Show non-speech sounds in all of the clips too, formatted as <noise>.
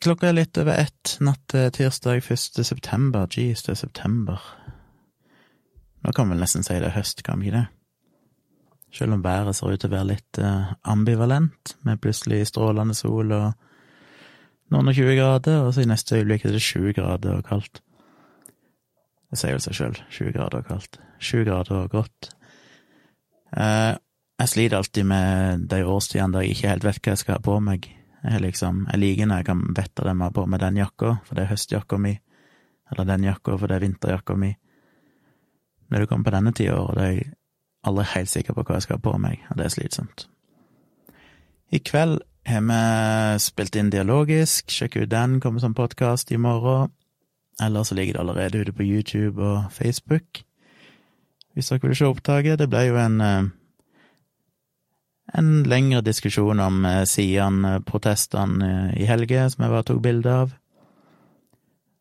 Klokka er litt over ett natt til tirsdag 1. september. Jeez, det er september. Nå kan vi vel nesten si det er høst, kan vi ikke det? Selv om været ser ut til å være litt eh, ambivalent, med plutselig strålende sol og noen og tjue grader, og så i neste øyeblikk er det sju grader og kaldt. Det sier jo seg sjøl, sju grader og kaldt. Sju grader og godt. Eh, jeg sliter alltid med de årstidene der jeg ikke helt vet hva jeg skal ha på meg. Jeg, liksom, jeg liker når jeg kan vite det har på meg den jakka, for det er høstjakka mi, eller den jakka, for det er vinterjakka mi. Når det kommer på denne tida er jeg aldri helt sikker på hva jeg skal ha på meg, og det er slitsomt. I kveld har vi spilt inn dialogisk, sjekk ut den, kommer som podkast i morgen. Eller så ligger det allerede ute på YouTube og Facebook, hvis dere vil se opptaket. Det ble jo en eh, en lengre diskusjon om eh, Sian-protestene eh, i helga, som jeg bare tok bilde av.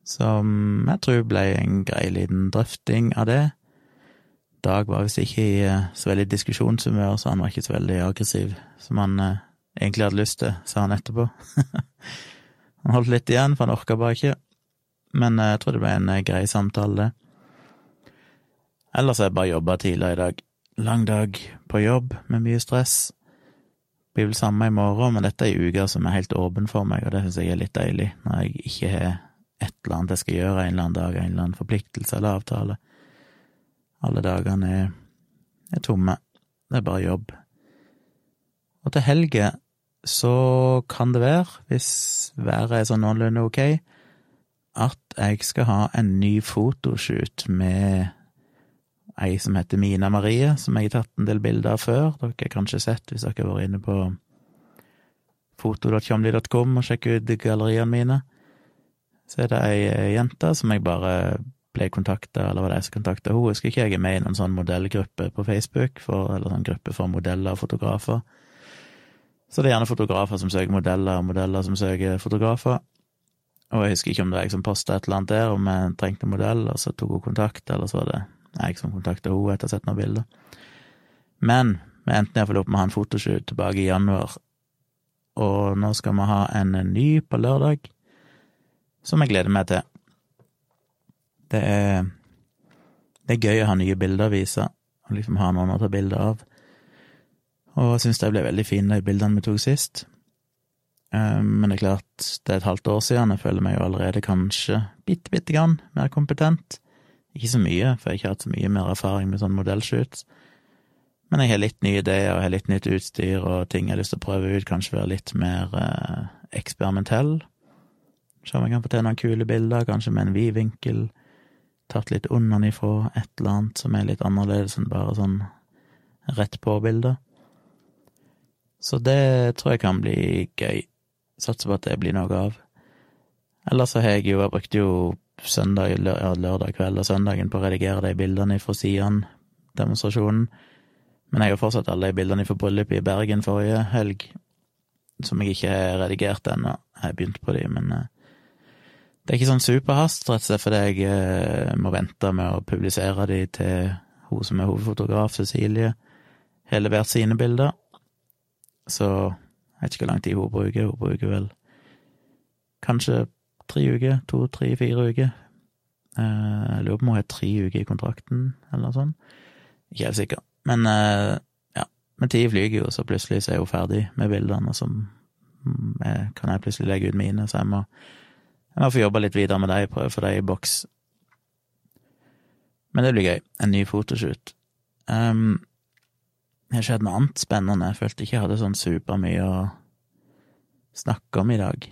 Som jeg tror ble en grei liten drøfting av det. Dag var visst ikke i eh, så veldig diskusjonshumør, så han var ikke så veldig aggressiv som han egentlig hadde lyst til, sa han etterpå. <laughs> han holdt litt igjen, for han orka bare ikke. Men jeg tror det ble en grei samtale, det. Ellers har jeg bare jobba tidligere i dag. Lang dag på jobb med mye stress blir vel samme i morgen, men dette er ei uke som er helt åpen for meg, og det syns jeg er litt deilig, når jeg ikke har et eller annet jeg skal gjøre en eller annen dag, en eller annen forpliktelse eller avtale. Alle dagene er, er tomme. Det er bare jobb. Og til helga så kan det være, hvis været er sånn noenlunde ok, at jeg skal ha en ny fotoshoot med ei som heter Mina Marie, som jeg har tatt en del bilder av før. Dere har kanskje sett hvis dere har vært inne på foto.tjomli.com og sjekket ut galleriene mine. Så er det ei jente som jeg bare ble kontakta, eller var det jeg som kontakta henne? Husker ikke jeg er med i noen sånn modellgruppe på Facebook, for, eller sånn gruppe for modeller og fotografer. Så det er gjerne fotografer som søker modeller, og modeller som søker fotografer. Og jeg husker ikke om det var jeg som posta et eller annet der, om jeg trengte modell, og så tok hun kontakt, eller så var det jeg som kontakta henne etter å ha sett noen bilder. Men vi endte iallfall opp med å ha en fotoshoot tilbake i januar, og nå skal vi ha en ny på lørdag, som jeg gleder meg til. Det er, det er gøy å ha nye bilder å vise, og liksom ha noen å ta bilder av. Og jeg syns de ble veldig fine, de bildene vi tok sist. Eh, men det er klart, det er et halvt år siden, jeg føler meg jo allerede kanskje bitte, bitte grann mer kompetent. Ikke så mye, for jeg har ikke hatt så mye mer erfaring med sånn modellshoots. Men jeg har litt nye ideer og har litt nytt utstyr og ting jeg har lyst til å prøve ut, kanskje være litt mer eh, eksperimentell. Se om jeg kan få til noen kule bilder, kanskje med en vid vinkel, tatt litt unnafra, et eller annet som er litt annerledes enn bare sånn rett på-bilde. Så det tror jeg kan bli gøy. Satser på at det blir noe av. Ellers så har jeg jo, jeg brukte jo søndag, lørdag kveld og søndagen på å redigere de bildene fra Sian-demonstrasjonen. Men jeg har fortsatt alle de bildene fra bryllupet i Bergen forrige helg, som jeg ikke har redigert ennå. Jeg har begynt på de, men eh, det er ikke sånn superhast, rett og slett fordi jeg eh, må vente med å publisere de til hun som er hovedfotograf, Cecilie, har levert sine bilder. Så jeg vet ikke hvor lang tid hun bruker. Hun bruker vel kanskje tre uker, to, tre, fire uker. Eh, jeg lurer på om hun har tre uker i kontrakten, eller noe sånt. Ikke helt sikker. Men eh, ja, men tida flyger jo, så plutselig så er hun ferdig med bildene, og så mm, kan jeg plutselig legge ut mine, så jeg må, jeg må få jobbe litt videre med dem, prøve å få dem i boks. Men det blir gøy. En ny fotoshoot. Um, det har skjedd noe annet spennende. Jeg følte ikke jeg hadde sånn supermye å snakke om i dag.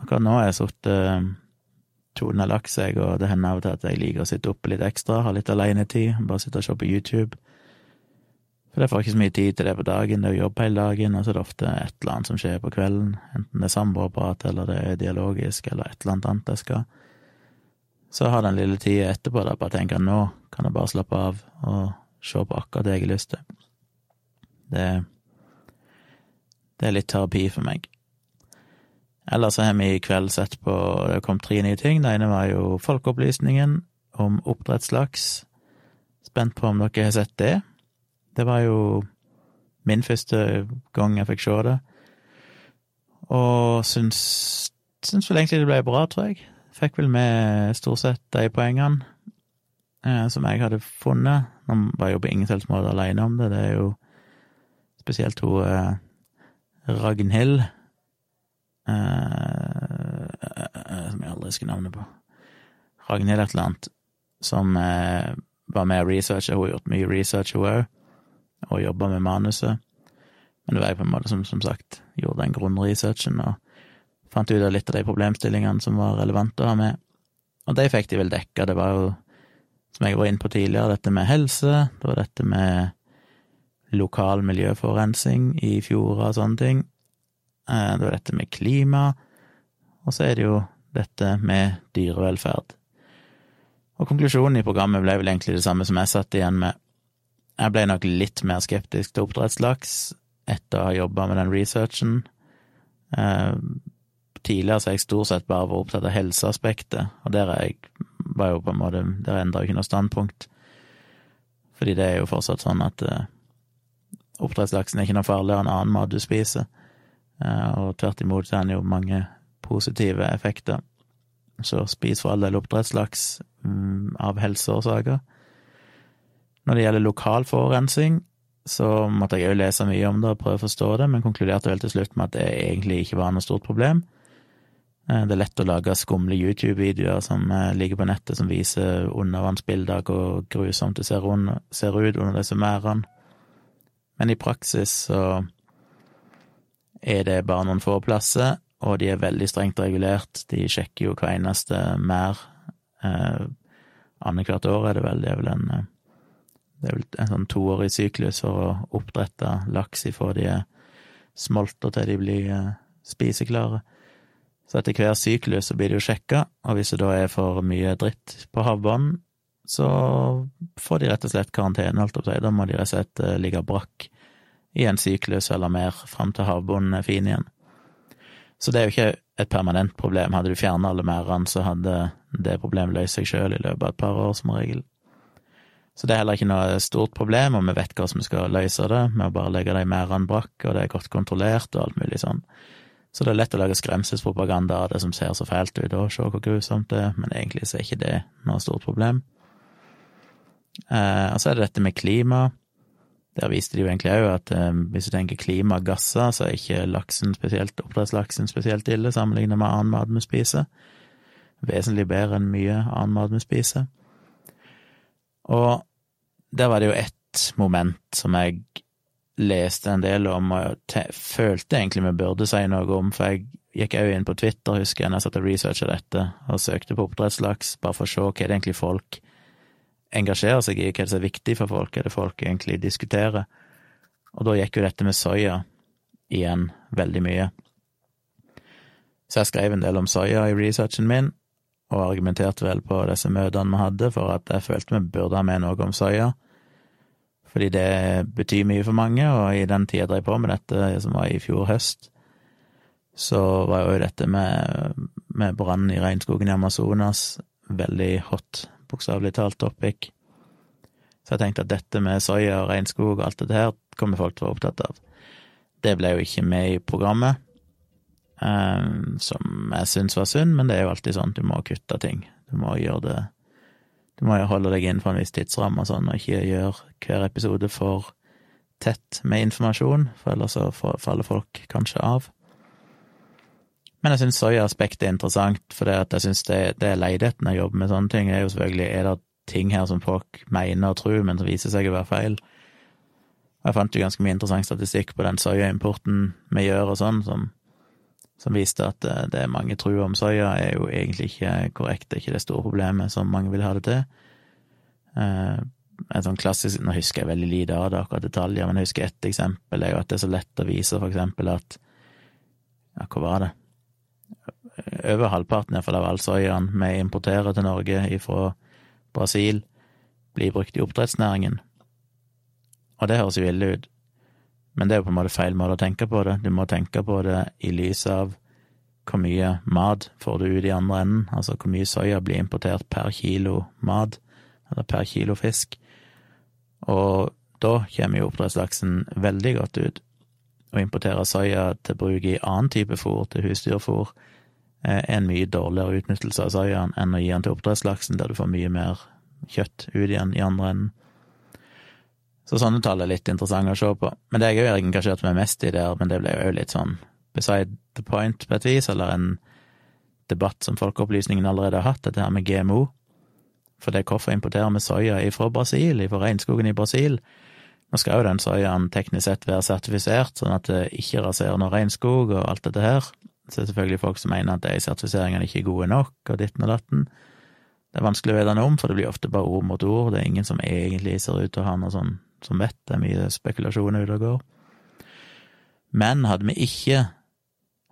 Akkurat nå har jeg sittet Tonen har lagt seg, og det hender av og til at jeg liker å sitte oppe litt ekstra, ha litt alenetid, bare sitte og se på YouTube. For jeg får ikke så mye tid til det på dagen, det er jo jobb hele dagen, og så er det ofte et eller annet som skjer på kvelden, enten det er samboerprat, eller det er dialogisk, eller et eller annet annet jeg skal. Så har den lille tida etterpå da bare tenker at nå kan jeg bare slappe av og se på akkurat det jeg har lyst til. Det, det er litt terapi for meg. Ellers har vi i kveld sett på Det kom tre nye ting. Det ene var jo Folkeopplysningen om oppdrettslaks. Spent på om dere har sett det. Det var jo min første gang jeg fikk se det, og syns syns vel egentlig det ble bra, tror jeg. Fikk vel med stort sett de poengene eh, som jeg hadde funnet. Nå var jo på ingen selvs måte alene om det. Det er jo spesielt hun eh, Ragnhild eh, eh, Som jeg aldri husker navnet på. Ragnhild et eller annet. Som eh, var med og researcha. Hun har gjort mye research, hun òg, og jobba med manuset. Men det var jeg på en måte som, som sagt gjorde den grunnresearchen og fant ut av litt av de problemstillingene som var relevante å ha med. Og de fikk de vel dekka. Det var jo, som jeg var inne på tidligere, dette med helse, det var dette med lokal miljøforurensning i fjorder og sånne ting. Eh, det var dette med klima, og så er det jo dette med dyrevelferd. Og konklusjonen i programmet ble vel egentlig det samme som jeg satt igjen med. Jeg ble nok litt mer skeptisk til oppdrettslaks etter å ha jobba med den researchen. Eh, tidligere så har jeg stort sett bare vært opptatt av helseaspektet, og der er jeg var jo på en måte Der endra jeg ikke noe standpunkt. Fordi det er jo fortsatt sånn at eh, oppdrettslaksen er ikke noe farligere enn annen mat du spiser, Eh, og tvert imot så er den jo mange positive effekter. Så spis for all del oppdrettslaks mm, av helseårsaker. Når det gjelder lokal forurensning, så måtte jeg òg lese mye om det og prøve å forstå det, men konkluderte vel til slutt med at det egentlig ikke var noe stort problem. Eh, det er lett å lage skumle YouTube-videoer som eh, ligger på nettet, som viser undervannsbilder hvor grusomt det ser, ser, ut under disse merdene. Men i praksis så er det bare noen få plasser, og de er veldig strengt regulert. De sjekker jo hver eneste mer. Eh, Annethvert år er det vel. Det er vel en, eh, det er vel en sånn toårig syklus for å oppdrette laks ifra de er smolter til de blir eh, spiseklare. Så etter hver syklus så blir det jo sjekka, og hvis det da er for mye dritt på havbunnen, så får de rett og slett karantene, holdt jeg på å si. Da må de rett og slett eh, ligge brakk i en syklus eller mer fram til havbunnen er fin igjen. Så det er jo ikke et permanent problem. Hadde du fjerna alle merdene, så hadde det problemet løst seg sjøl i løpet av et par år, som regel. Så det er heller ikke noe stort problem, og vi vet hvordan vi skal løse det, med å bare legge de merdene brakk, og det er godt kontrollert og alt mulig sånn. Så det er lett å lage skremselspropaganda av det som ser så fælt ut, og se hvor grusomt det er, men egentlig så er ikke det noe stort problem. Eh, og så er det dette med klima. Der viste de jo egentlig òg at eh, hvis du tenker klimagasser, så er ikke laksen spesielt, oppdrettslaksen spesielt ille sammenlignet med annen mat vi spiser. Vesentlig bedre enn mye annen mat vi spiser. Og der var det jo ett moment som jeg leste en del om, og følte egentlig vi burde si noe om, for jeg gikk òg inn på Twitter, husker jeg, når jeg satt og researcha dette, og søkte på oppdrettslaks, bare for å se hva det egentlig folk engasjerer seg i, hva som er viktig for folk, hva det folk egentlig diskuterer. Og da gikk jo dette med soya igjen veldig mye. Så jeg skrev en del om soya i researchen min, og argumenterte vel på disse møtene vi hadde for at jeg følte vi burde ha med noe om soya fordi det betyr mye for mange, og i den tida jeg drev på med dette, som var i fjor høst, så var jo dette med, med brannen i regnskogen i Amazonas veldig hot, bokstavelig talt topic. Så jeg tenkte at dette med soya og regnskog og alt dette her kommer folk til å være opptatt av. Det ble jo ikke med i programmet, um, som jeg syns var synd, men det er jo alltid sånn, du må kutte ting. Du må gjøre det du må jo holde deg innenfor en viss tidsramme og sånn, og ikke gjøre hver episode for tett med informasjon, for ellers så faller folk kanskje av. Men jeg syns soyaaspektet er interessant, for jeg syns det, det er leiligheten jeg jobber med sånne ting, er jo selvfølgelig er det ting her som folk mener og tror, men som viser seg å være feil. Og jeg fant jo ganske mye interessant statistikk på den soyaimporten vi gjør og sånn, som som viste at det det mange tror om soya, er jo egentlig ikke korrekt. Det er ikke det store problemet som mange vil ha det til. Eh, en sånn klassisk, Nå husker jeg veldig lite av det, akkurat detaljer, men jeg husker ett eksempel er jo at det er så lett å vise for eksempel at Ja, hva var det? Over halvparten iallfall av all vi importerer til Norge fra Brasil, blir brukt i oppdrettsnæringen. Og det høres jo ille ut, men det er jo på en måte feil måte å tenke på det. Du må tenke på det i lys av hvor mye mat får du ut i andre enden, altså hvor mye soya blir importert per kilo mat, eller per kilo fisk. Og da kommer jo oppdrettslaksen veldig godt ut. Å importere soya til bruk i annen type fôr, til husdyrfôr, er en mye dårligere utnyttelse av soyaen enn å gi den til oppdrettslaksen, der du får mye mer kjøtt ut igjen i andre enden. Så sånne tall er litt interessante å se på. Men det jeg har engasjert meg mest i der, men det ble jo litt sånn beside the point på et vis, eller en debatt som Folkeopplysningen allerede har hatt, dette her med GMO. For det er hvorfor importerer vi soya fra Brasil, fra regnskogen i Brasil? Nå skal jo den soyaen teknisk sett være sertifisert, sånn at det ikke raserer noe regnskog og alt dette her. Så er det selvfølgelig folk som mener at de sertifiseringene ikke er gode nok, og ditten og datten. Det er vanskelig å vite noe om, for det blir ofte bare ord mot ord. Det er ingen som egentlig ser ut til å ha noe sånn som vet. Det er mye spekulasjoner ute og går. Men hadde vi ikke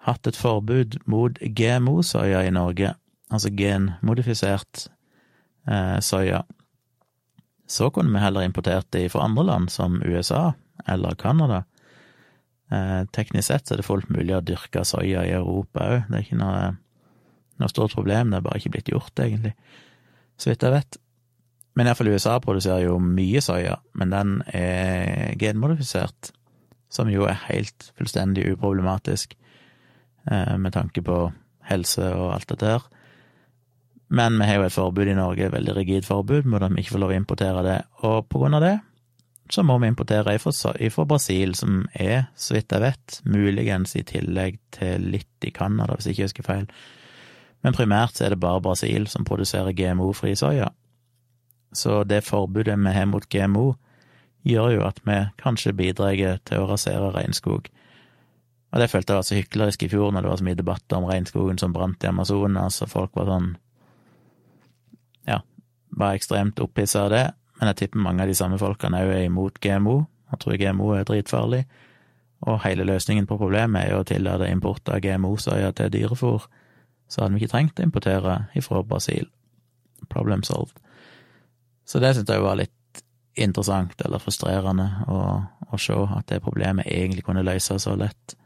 hatt et forbud mot GMO-soya i Norge, altså genmodifisert eh, soya, så kunne vi heller importert det fra andre land, som USA eller Canada. Eh, teknisk sett er det fullt mulig å dyrke soya i Europa òg, det er ikke noe, noe, stort problem, det er bare ikke blitt gjort, egentlig, så vidt jeg vet. Men iallfall USA produserer jo mye soya, men den er genmodifisert, som jo er helt fullstendig uproblematisk eh, med tanke på helse og alt dette her. Men vi har jo et forbud i Norge, et veldig rigid forbud, at vi ikke får lov å importere det, og på grunn av det så må vi importere ifra Brasil, som er, så vidt jeg vet, muligens i tillegg til litt i Canada, hvis jeg ikke husker feil. Men primært så er det bare Brasil som produserer GMO-fri soya. Så det forbudet vi har mot GMO, gjør jo at vi kanskje bidrar til å rasere regnskog. Og det følte jeg var så hyklerisk i fjor, når det var så mye debatter om regnskogen som brant i Amazonas, og folk var sånn Ja, var ekstremt opphissa av det. Men jeg tipper mange av de samme folkene òg er imot GMO, og tror GMO er dritfarlig. Og hele løsningen på problemet er jo å tillate import av GMO-soya til dyrefôr. Så hadde vi ikke trengt å importere ifra Brasil. Problem solved. Så det syntes jeg var litt interessant, eller frustrerende, å, å se at det problemet egentlig kunne løses så lett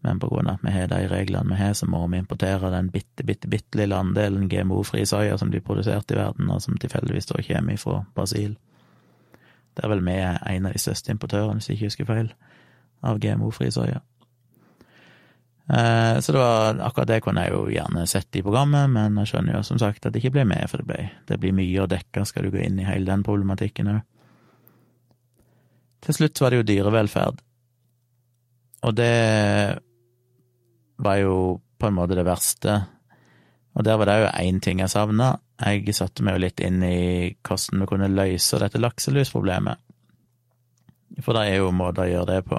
men på grunn av at vi har de reglene vi har, så må vi importere den bitte, bitte, bitte lille andelen GMO-fri soya som blir produsert i verden, og som tilfeldigvis da kommer fra Brasil. Det er vel vi en av de største importørene, hvis jeg ikke husker feil, av GMO-fri soya. Eh, så det var akkurat det kunne jeg jo gjerne sett i programmet, men jeg skjønner jo som sagt at det ikke ble med, for det, ble, det blir mye å dekke, skal du gå inn i hele den problematikken òg. Til slutt var det jo dyrevelferd. Og det var jo på en måte det verste. Og der var det jo én ting jeg savna. Jeg satte meg jo litt inn i hvordan vi kunne løse dette lakselusproblemet. For det er jo måter å gjøre det på.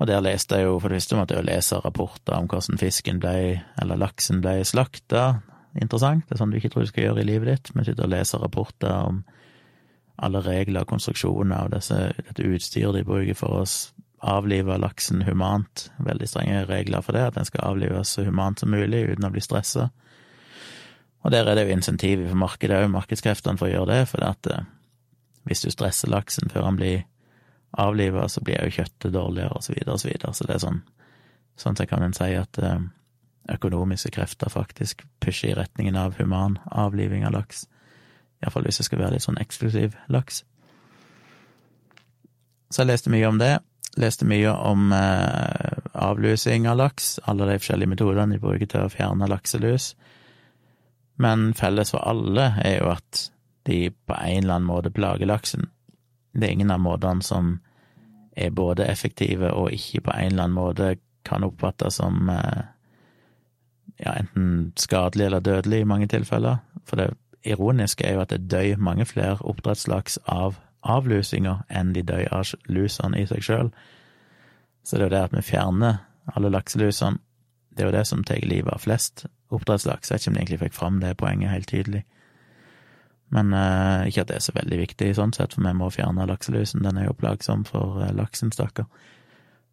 Og der leste jeg jo, for det første måtte jeg jo lese rapporter om hvordan fisken ble, eller laksen ble slakta. Interessant. Det er sånn du ikke tror du skal gjøre i livet ditt, men sitte og lese rapporter om alle regler og konstruksjoner og dette utstyret de bruker for oss avlive laksen humant. Veldig strenge regler for det, at den skal avlives så humant som mulig uten å bli stressa. Og der er det jo insentiv for markedet òg, markedskreftene, for å gjøre det, for at eh, hvis du stresser laksen før han blir avliva, så blir jo kjøttet dårligere, og så videre så. Så det er sånn, sånn sett kan en si at eh, økonomiske krefter faktisk pusher i retningen av human avliving av laks. Iallfall hvis det skal være litt sånn eksklusiv laks. Så jeg leste mye om det. Leste mye om eh, avlusing av laks, alle de forskjellige metodene de bruker til å fjerne lakselus. Men felles for alle er jo at de på en eller annen måte plager laksen. Det er ingen av måtene som er både effektive og ikke på en eller annen måte kan oppfattes som eh, ja, enten skadelig eller dødelig i mange tilfeller. For det ironiske er jo at det dør mange flere oppdrettslaks av avlusinger enn de dør av lusene i seg sjøl. Så det er jo det at vi fjerner alle lakselusene, det er jo det som tar livet av flest oppdrettslaks. Jeg vet ikke om de egentlig fikk fram det poenget helt tydelig. Men eh, ikke at det er så veldig viktig sånn sett, for vi må fjerne lakselusen. Den er jo plagsom for eh, laksen, stakkar.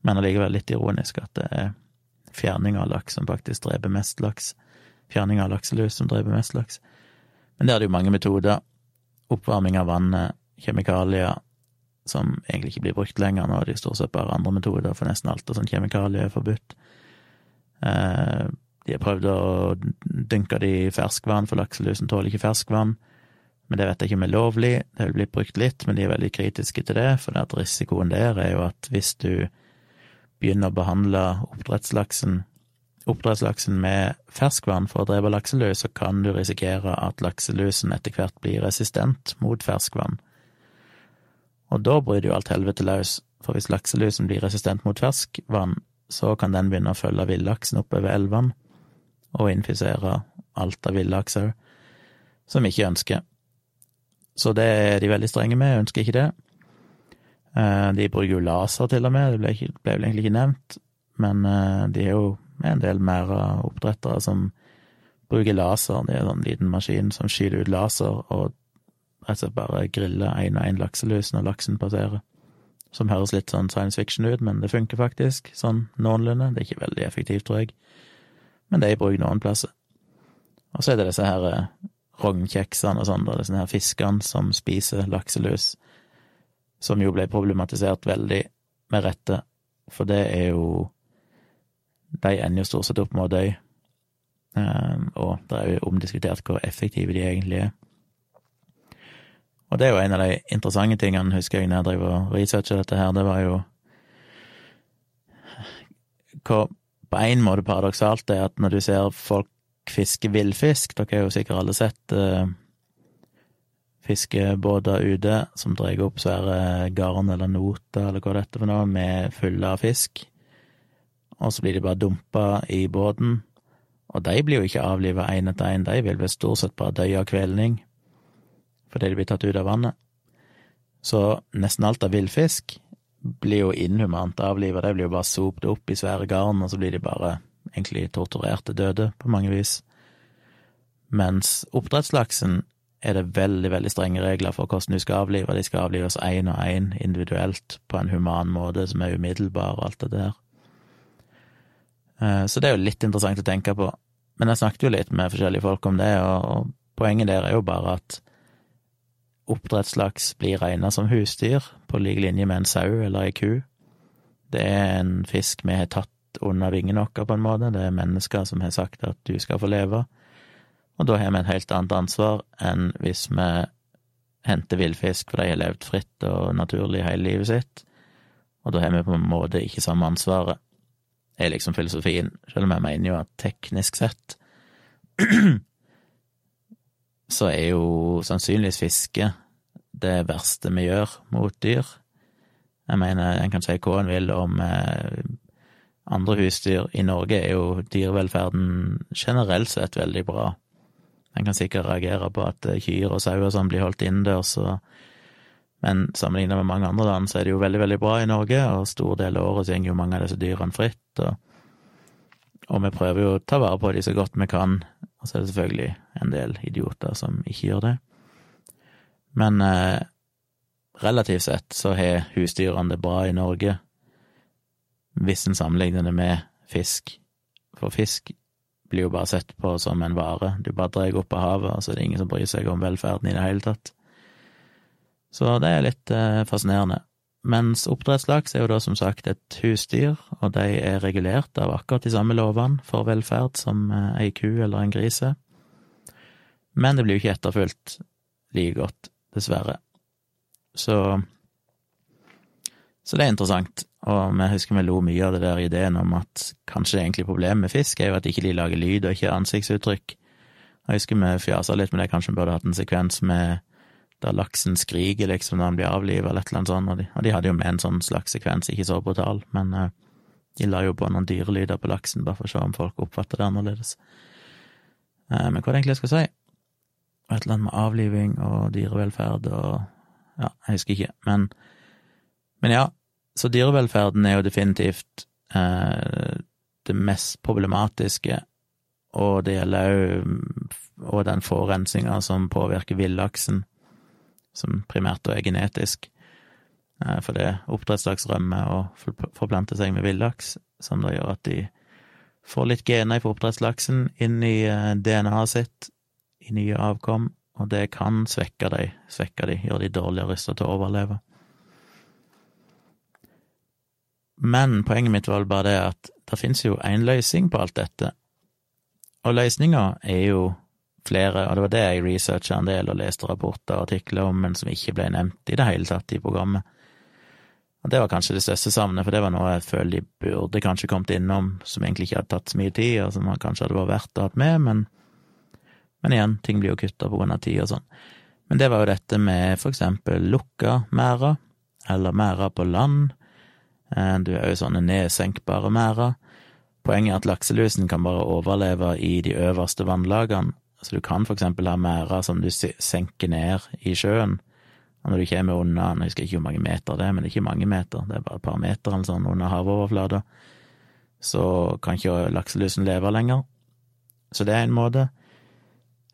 Men allikevel litt ironisk at det er fjerning av laks som faktisk dreper mest laks. Fjerning av lakselus som dreper mest laks. Men der er det jo mange metoder. Oppvarming av vannet, kjemikalier som egentlig ikke blir brukt lenger. Nå er det stort sett bare andre metoder for nesten alt, av sånn kjemikalier er forbudt. Eh, de har prøvd å dynke det i ferskvann, for lakselusen tåler ikke ferskvann. Men det vet jeg ikke om er lovlig. Det har blitt brukt litt, men de er veldig kritiske til det, for at risikoen der er jo at hvis du begynner å behandle oppdrettslaksen oppdrettslaksen med ferskvann for å drepe lakselus, så kan du risikere at lakselusen etter hvert blir resistent mot ferskvann. Og da bryter jo alt helvete løs, for hvis lakselusen blir resistent mot ferskvann, så kan den begynne å følge villaksen oppover elvene og infisere alt av villaks òg, som vi ikke ønsker. Så det er de veldig strenge med, jeg ønsker ikke det. Eh, de bruker jo laser til og med, det ble, ikke, ble vel egentlig ikke nevnt, men eh, de er jo en del mer oppdrettere som bruker laser. Det er en sånn liten maskin som skyter ut laser og og slett bare grille én og én lakselus når laksen passerer. Som høres litt sånn science fiction ut, men det funker faktisk, sånn noenlunde. Det er ikke veldig effektivt, tror jeg, men det er i bruk noen plasser. Og så er det disse her eh, rognkjeksene og sånn, disse her fiskene som spiser lakselus, som jo ble problematisert veldig med rette, for det er jo De ender jo stort sett opp med å dø, ehm, og det er jo omdiskutert hvor effektive de egentlig er. Og det er jo en av de interessante tingene, husker jeg, når jeg drev og researcha dette her, det var jo hvor på en måte paradoksalt det er at når du ser folk fiske villfisk, dere har jo sikkert alle sett uh, fiskebåter ute som drar opp svære garn eller noter eller hva det er for noe, med fulle av fisk, og så blir de bare dumpa i båten, og de blir jo ikke avliva én etter én, de vil vel stort sett bare dø av kvelning fordi de blir tatt ut av vannet. Så nesten alt av villfisk blir jo inhumant avliva, de blir jo bare sopt opp i svære garn, og så blir de bare egentlig torturerte døde, på mange vis. Mens oppdrettslaksen er det veldig, veldig strenge regler for hvordan du skal avlive. De skal avlives én og én individuelt, på en human måte som er umiddelbar og alt det der. Eh, så det er jo litt interessant å tenke på. Men jeg snakket jo litt med forskjellige folk om det, og poenget der er jo bare at oppdrettslaks blir regna som husdyr, på lik linje med en sau eller ei ku. Det er en fisk vi har tatt under vingene våre, på en måte. Det er mennesker som har sagt at du skal få leve. Og da har vi et helt annet ansvar enn hvis vi henter villfisk, for de har levd fritt og naturlig hele livet sitt. Og da har vi på en måte ikke samme ansvaret. Det er liksom filosofien, selv om jeg mener jo at teknisk sett så er jo sannsynligvis fiske det verste vi gjør mot dyr. Jeg mener, en kan si hva en vil om eh, andre husdyr. I Norge er jo dyrevelferden generelt sett veldig bra. En kan sikkert reagere på at eh, kyr og sauer sånn blir holdt innendørs, men sammenlignet med mange andre land så er det jo veldig, veldig bra i Norge, og stor del av året går jo mange av disse dyrene fritt, og, og, vi prøver jo å ta vare på dem så godt vi kan, og så er det selvfølgelig en del idioter som ikke gjør det. Men eh, relativt sett så har husdyrene det bra i Norge, hvis en sammenligner det med fisk, for fisk blir jo bare sett på som en vare. Du bare drar opp av havet, og så er det ingen som bryr seg om velferden i det hele tatt. Så det er litt eh, fascinerende. Mens oppdrettslaks er jo da som sagt et husdyr, og de er regulert av akkurat de samme lovene for velferd som eh, ei ku eller en grise. Men det blir jo ikke etterfulgt like godt, dessverre. Så Så det er interessant. Og vi husker vi lo mye av det der ideen om at kanskje det egentlig problemet med fisk er jo at ikke de lager lyd og ikke ansiktsuttrykk. Jeg husker vi fjasa litt med det, kanskje vi burde hatt en sekvens med der laksen skriker liksom når han blir avlivet eller et eller annet sånt, og de, og de, hadde jo med en sånn slags sekvens, ikke så brutal, men uh, de la jo på noen dyrelyder på laksen bare for å se om folk oppfatter det annerledes. Uh, men hva er det egentlig jeg skal si? Et eller annet med avliving og dyrevelferd og ja, jeg husker ikke, men, men ja, så dyrevelferden er jo definitivt uh, det mest problematiske, og det gjelder òg og den forurensninga som påvirker villaksen, som primært er genetisk. Eh, for det oppdrettslaks rømmer og forplanter seg med villaks, som da gjør at de får litt gener fra oppdrettslaksen inn i eh, DNA-et sitt, i nye avkom, og det kan svekke de, svekke de, gjøre de dårligere rustet til å overleve. Men poenget mitt var bare det at det finnes jo én løsning på alt dette, og løsninga er jo flere, og det var det jeg researcha en del og leste rapporter og artikler om, men som ikke ble nevnt i det hele tatt i programmet. Og det var kanskje det største savnet, for det var noe jeg føler de burde kanskje kommet innom, som egentlig ikke hadde tatt så mye tid, og som kanskje hadde vært verdt å ha med, men, men igjen, ting blir jo kutta på grunn av tid og sånn. Men det var jo dette med for eksempel lukka merder, eller merder på land. Eh, du har jo sånne nedsenkbare merder. Poenget er at lakselusen kan bare overleve i de øverste vannlagene, så du kan eksempel ha merder som du senker ned i sjøen, og når du kommer unna, jeg husker ikke hvor mange meter det er, men det er ikke mange meter, det er bare et par meter eller sånn under havoverflata, så kan ikke lakselusen leve lenger. Så det er en måte.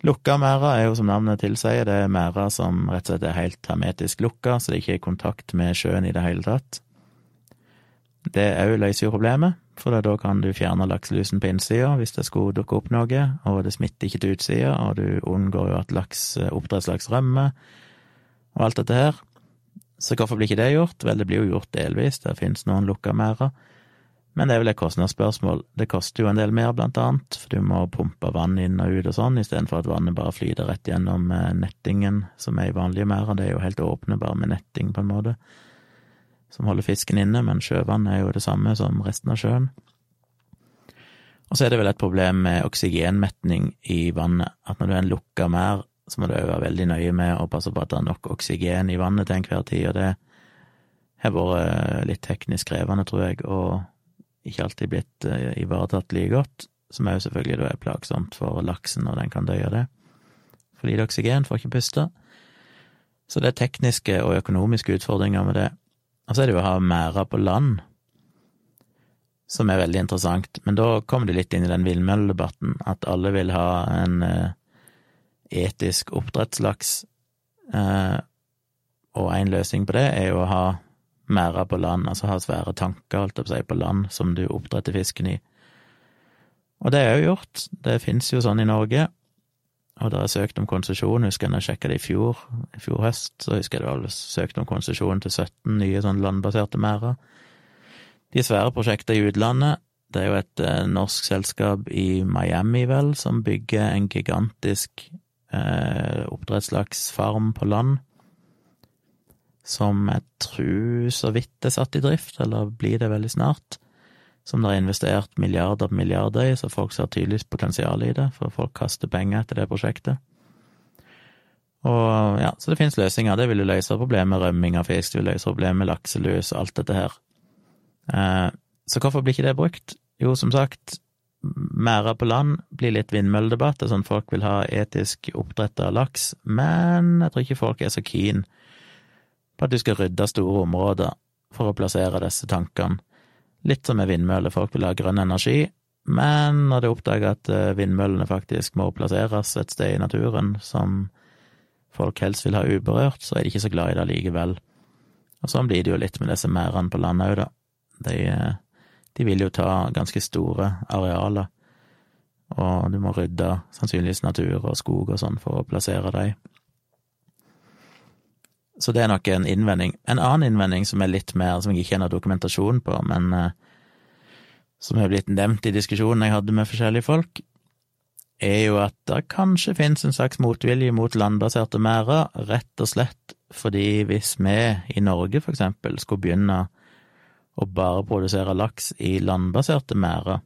Lukka merder er jo som navnet tilsier, det er merder som rett og slett er helt hermetisk lukka, så det ikke er kontakt med sjøen i det hele tatt. Det òg løser jo problemet, for da kan du fjerne lakselusen på innsida hvis det skulle dukke opp noe, og det smitter ikke til utsida, og du unngår jo at laks, oppdrettslaks rømmer, og alt dette her. Så hvorfor blir ikke det gjort? Vel, det blir jo gjort delvis, det finnes noen lukka merder. Men det er vel et kostnadsspørsmål. Det koster jo en del mer, blant annet, for du må pumpe vann inn og ut og sånn, istedenfor at vannet bare flyter rett gjennom eh, nettingen, som er i vanlige merder. Det er jo helt åpne, bare med netting, på en måte, som holder fisken inne, men sjøvann er jo det samme som resten av sjøen. Og så er det vel et problem med oksygenmetning i vannet, at når du er en lukka mer, så må du òg være veldig nøye med å passe på at det er nok oksygen i vannet til enhver tid, og det har vært eh, litt teknisk krevende, tror jeg, og ikke alltid blitt uh, ivaretatt like godt, som òg selvfølgelig da er plagsomt for laksen når den kan dø av det. For lite oksygen, får ikke puste. Så det er tekniske og økonomiske utfordringer med det. Og så er det jo å ha merder på land, som er veldig interessant. Men da kommer du litt inn i den villmølledebatten, at alle vil ha en uh, etisk oppdrettslaks, uh, og en løsning på det er jo å ha merder på land, altså ha svære tanker, holdt jeg på på land som du oppdretter fisken i. Og det er jo gjort, det fins jo sånn i Norge, og det er søkt om konsesjon, husker jeg når jeg sjekka det i fjor, i fjor høst, så husker jeg det var søkt om konsesjon til 17 nye sånn landbaserte merder. De svære prosjektene i utlandet, det er jo et eh, norsk selskap i Miami, vel, som bygger en gigantisk eh, oppdrettslaksfarm på land som jeg tror så vidt er satt i drift, eller blir det veldig snart, som det er investert milliarder på milliarder i, så folk ser tydeligvis potensial i det, for folk kaster penger etter det prosjektet. Og ja, så det finnes løsninger. Det vil jo løse problemet med rømming av fisk, det vil løse problemet med lakselus og alt dette her. Eh, så hvorfor blir ikke det brukt? Jo, som sagt, merder på land blir litt vindmølledebatt, det er sånn folk vil ha etisk oppdretta laks, men jeg tror ikke folk er så keen på at du skal rydde store områder for å plassere disse tankene. Litt som med vindmøller, folk vil ha grønn energi, men når de oppdager at eh, vindmøllene faktisk må plasseres et sted i naturen som folk helst vil ha uberørt, så er de ikke så glad i det likevel. Og sånn blir det jo litt med disse merdene på landet òg, da. De, eh, de, vil jo ta ganske store arealer, og du må rydde sannsynligvis natur og skog og sånn for å plassere dem. Så det er nok en innvending. En annen innvending som er litt mer, som jeg ikke har dokumentasjon på, men uh, som har blitt nevnt i diskusjonen jeg hadde med forskjellige folk, er jo at det kanskje finnes en slags motvilje mot landbaserte merder, rett og slett fordi hvis vi i Norge, for eksempel, skulle begynne å bare produsere laks i landbaserte merder,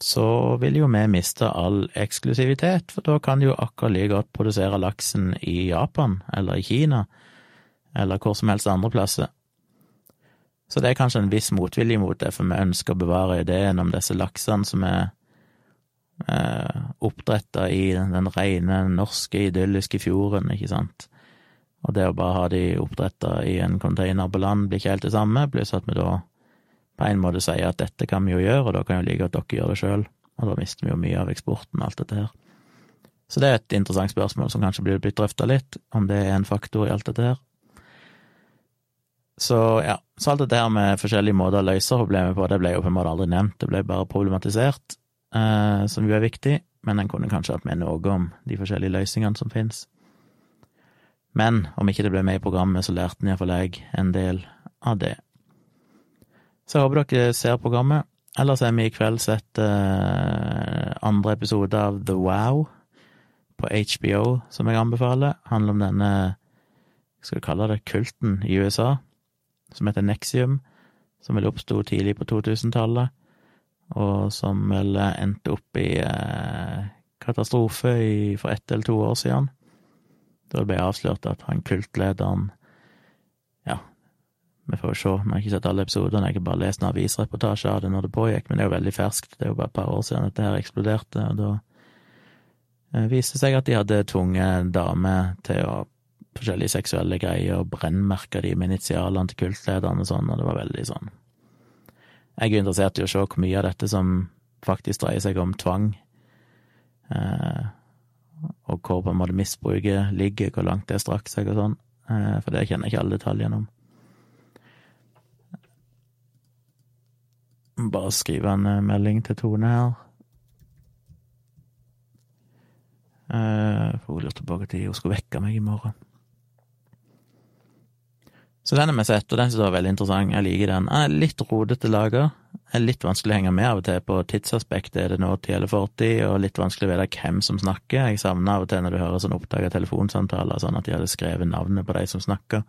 så vil jo vi miste all eksklusivitet, for da kan de jo akkurat like godt produsere laksen i Japan eller i Kina eller hvor som helst andre plasser. Så det er kanskje en viss motvilje mot det, for vi ønsker å bevare ideen om disse laksene som er eh, oppdretta i den rene, norske, idylliske fjorden, ikke sant. Og det å bare ha de oppdretta i en container på land blir ikke helt det samme, pluss at vi da på en måte sier at dette kan vi jo gjøre, og da kan jo like at dere gjør det sjøl, og da mister vi jo mye av eksporten og alt dette her. Så det er et interessant spørsmål som kanskje blir blitt drøfta litt, om det er en faktor i alt dette her. Så ja, så alt dette her med forskjellige måter å løse problemet på, det ble jo på en måte aldri nevnt, det ble bare problematisert, eh, som jo er viktig, men en kunne kanskje hatt med noe om de forskjellige løsningene som finnes. Men om ikke det ble med i programmet, så lærte iallfall jeg en del av det. Så jeg håper dere ser programmet. Ellers har vi i kveld sett uh, andre episode av The Wow på HBO, som jeg anbefaler. Handler om denne, skal vi kalle det, kulten i USA. som heter Nexium, som vel oppsto tidlig på 2000-tallet, og som vel endte opp i eh, katastrofe i, for ett eller to år siden. Da det ble avslørt at han kultlederen vi får jo se, vi har ikke sett alle episodene, jeg har bare lest en avisreportasje av det når det pågikk, men det er jo veldig ferskt, det er jo bare et par år siden dette her eksploderte, og da eh, viste det seg at de hadde tvunget damer til å forskjellige seksuelle greier og brennmerka de med initialene til kultlederne og sånn, og det var veldig sånn. Jeg er interessert i å se hvor mye av dette som faktisk dreier seg om tvang, eh, og hvor på en måte misbruket ligger, hvor langt det strakk seg og sånn, eh, for det kjenner jeg ikke alle detaljene om. Bare skrive en eh, melding til Tone her. For hun lurte på når hun skulle vekke meg i morgen. Så den har vi sett, og den synes jeg var veldig interessant. Jeg liker den. Den er litt rodete laga. Er litt vanskelig å henge med av og til på tidsaspektet. Er det nåtid eller fortid? Og litt vanskelig å vite hvem som snakker. Jeg savner av og til når du hører sånn oppdaga telefonsamtaler, sånn at de hadde skrevet navnet på de som snakker.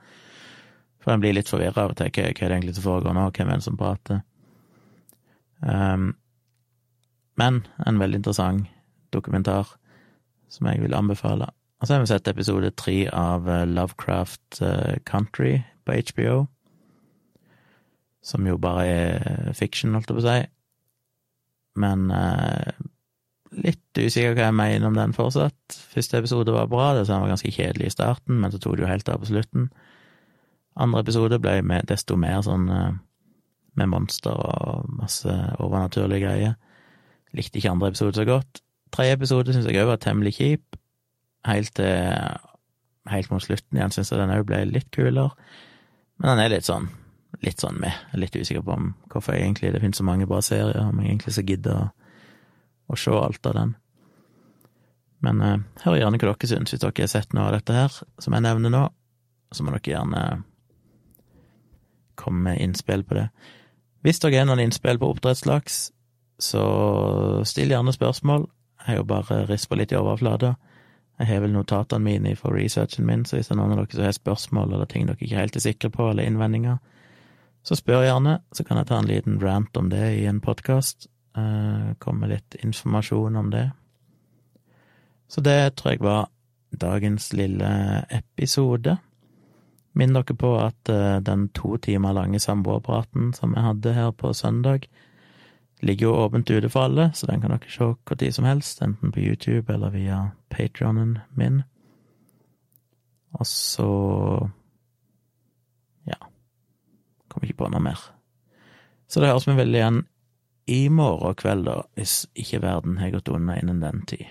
For en blir litt forvirra av og til. Hva er det egentlig som foregår nå? Hvem er det som prater? Um, men en veldig interessant dokumentar som jeg vil anbefale. Og så har vi sett episode tre av eh, Lovecraft eh, Country på HBO, som jo bare er fiction, holdt jeg på å si. Men eh, litt usikker hva jeg mener om den fortsatt. Første episode var bra, det var ganske kjedelig i starten, men så tok det jo helt av på slutten. Andre episode ble med, desto mer sånn eh, med monster og masse overnaturlige greier. Likte ikke andre episode så godt. Tredje episode syns jeg òg var temmelig kjip. Helt til Helt mot slutten igjen syns jeg den òg ble litt kulere. Men den er litt sånn litt sånn med. Jeg er litt usikker på om hvorfor jeg egentlig det finnes så mange bra serier, om jeg egentlig så gidder å, å se alt av den. Men eh, hør gjerne hva dere syns, hvis dere har sett noe av dette her som jeg nevner nå. Så må dere gjerne komme med innspill på det. Hvis dere har noen innspill på oppdrettslaks, så still gjerne spørsmål. Jeg har jo bare rispa litt i overflata. Jeg har vel notatene mine for researchen min, så hvis det er noen av dere som har spørsmål eller ting dere ikke helt er sikre på, eller innvendinger, så spør gjerne, så kan jeg ta en liten rant om det i en podkast. Eh, komme med litt informasjon om det. Så det tror jeg var dagens lille episode. Minn dere på at uh, den to timer lange samboerpraten som jeg hadde her på søndag, ligger jo åpent ute for alle, så den kan dere se når som helst, enten på YouTube eller via patrionen min. Og så ja kommer ikke på noe mer. Så det høres vi vel igjen i morgen kveld, da, hvis ikke verden har gått unna innen den tid.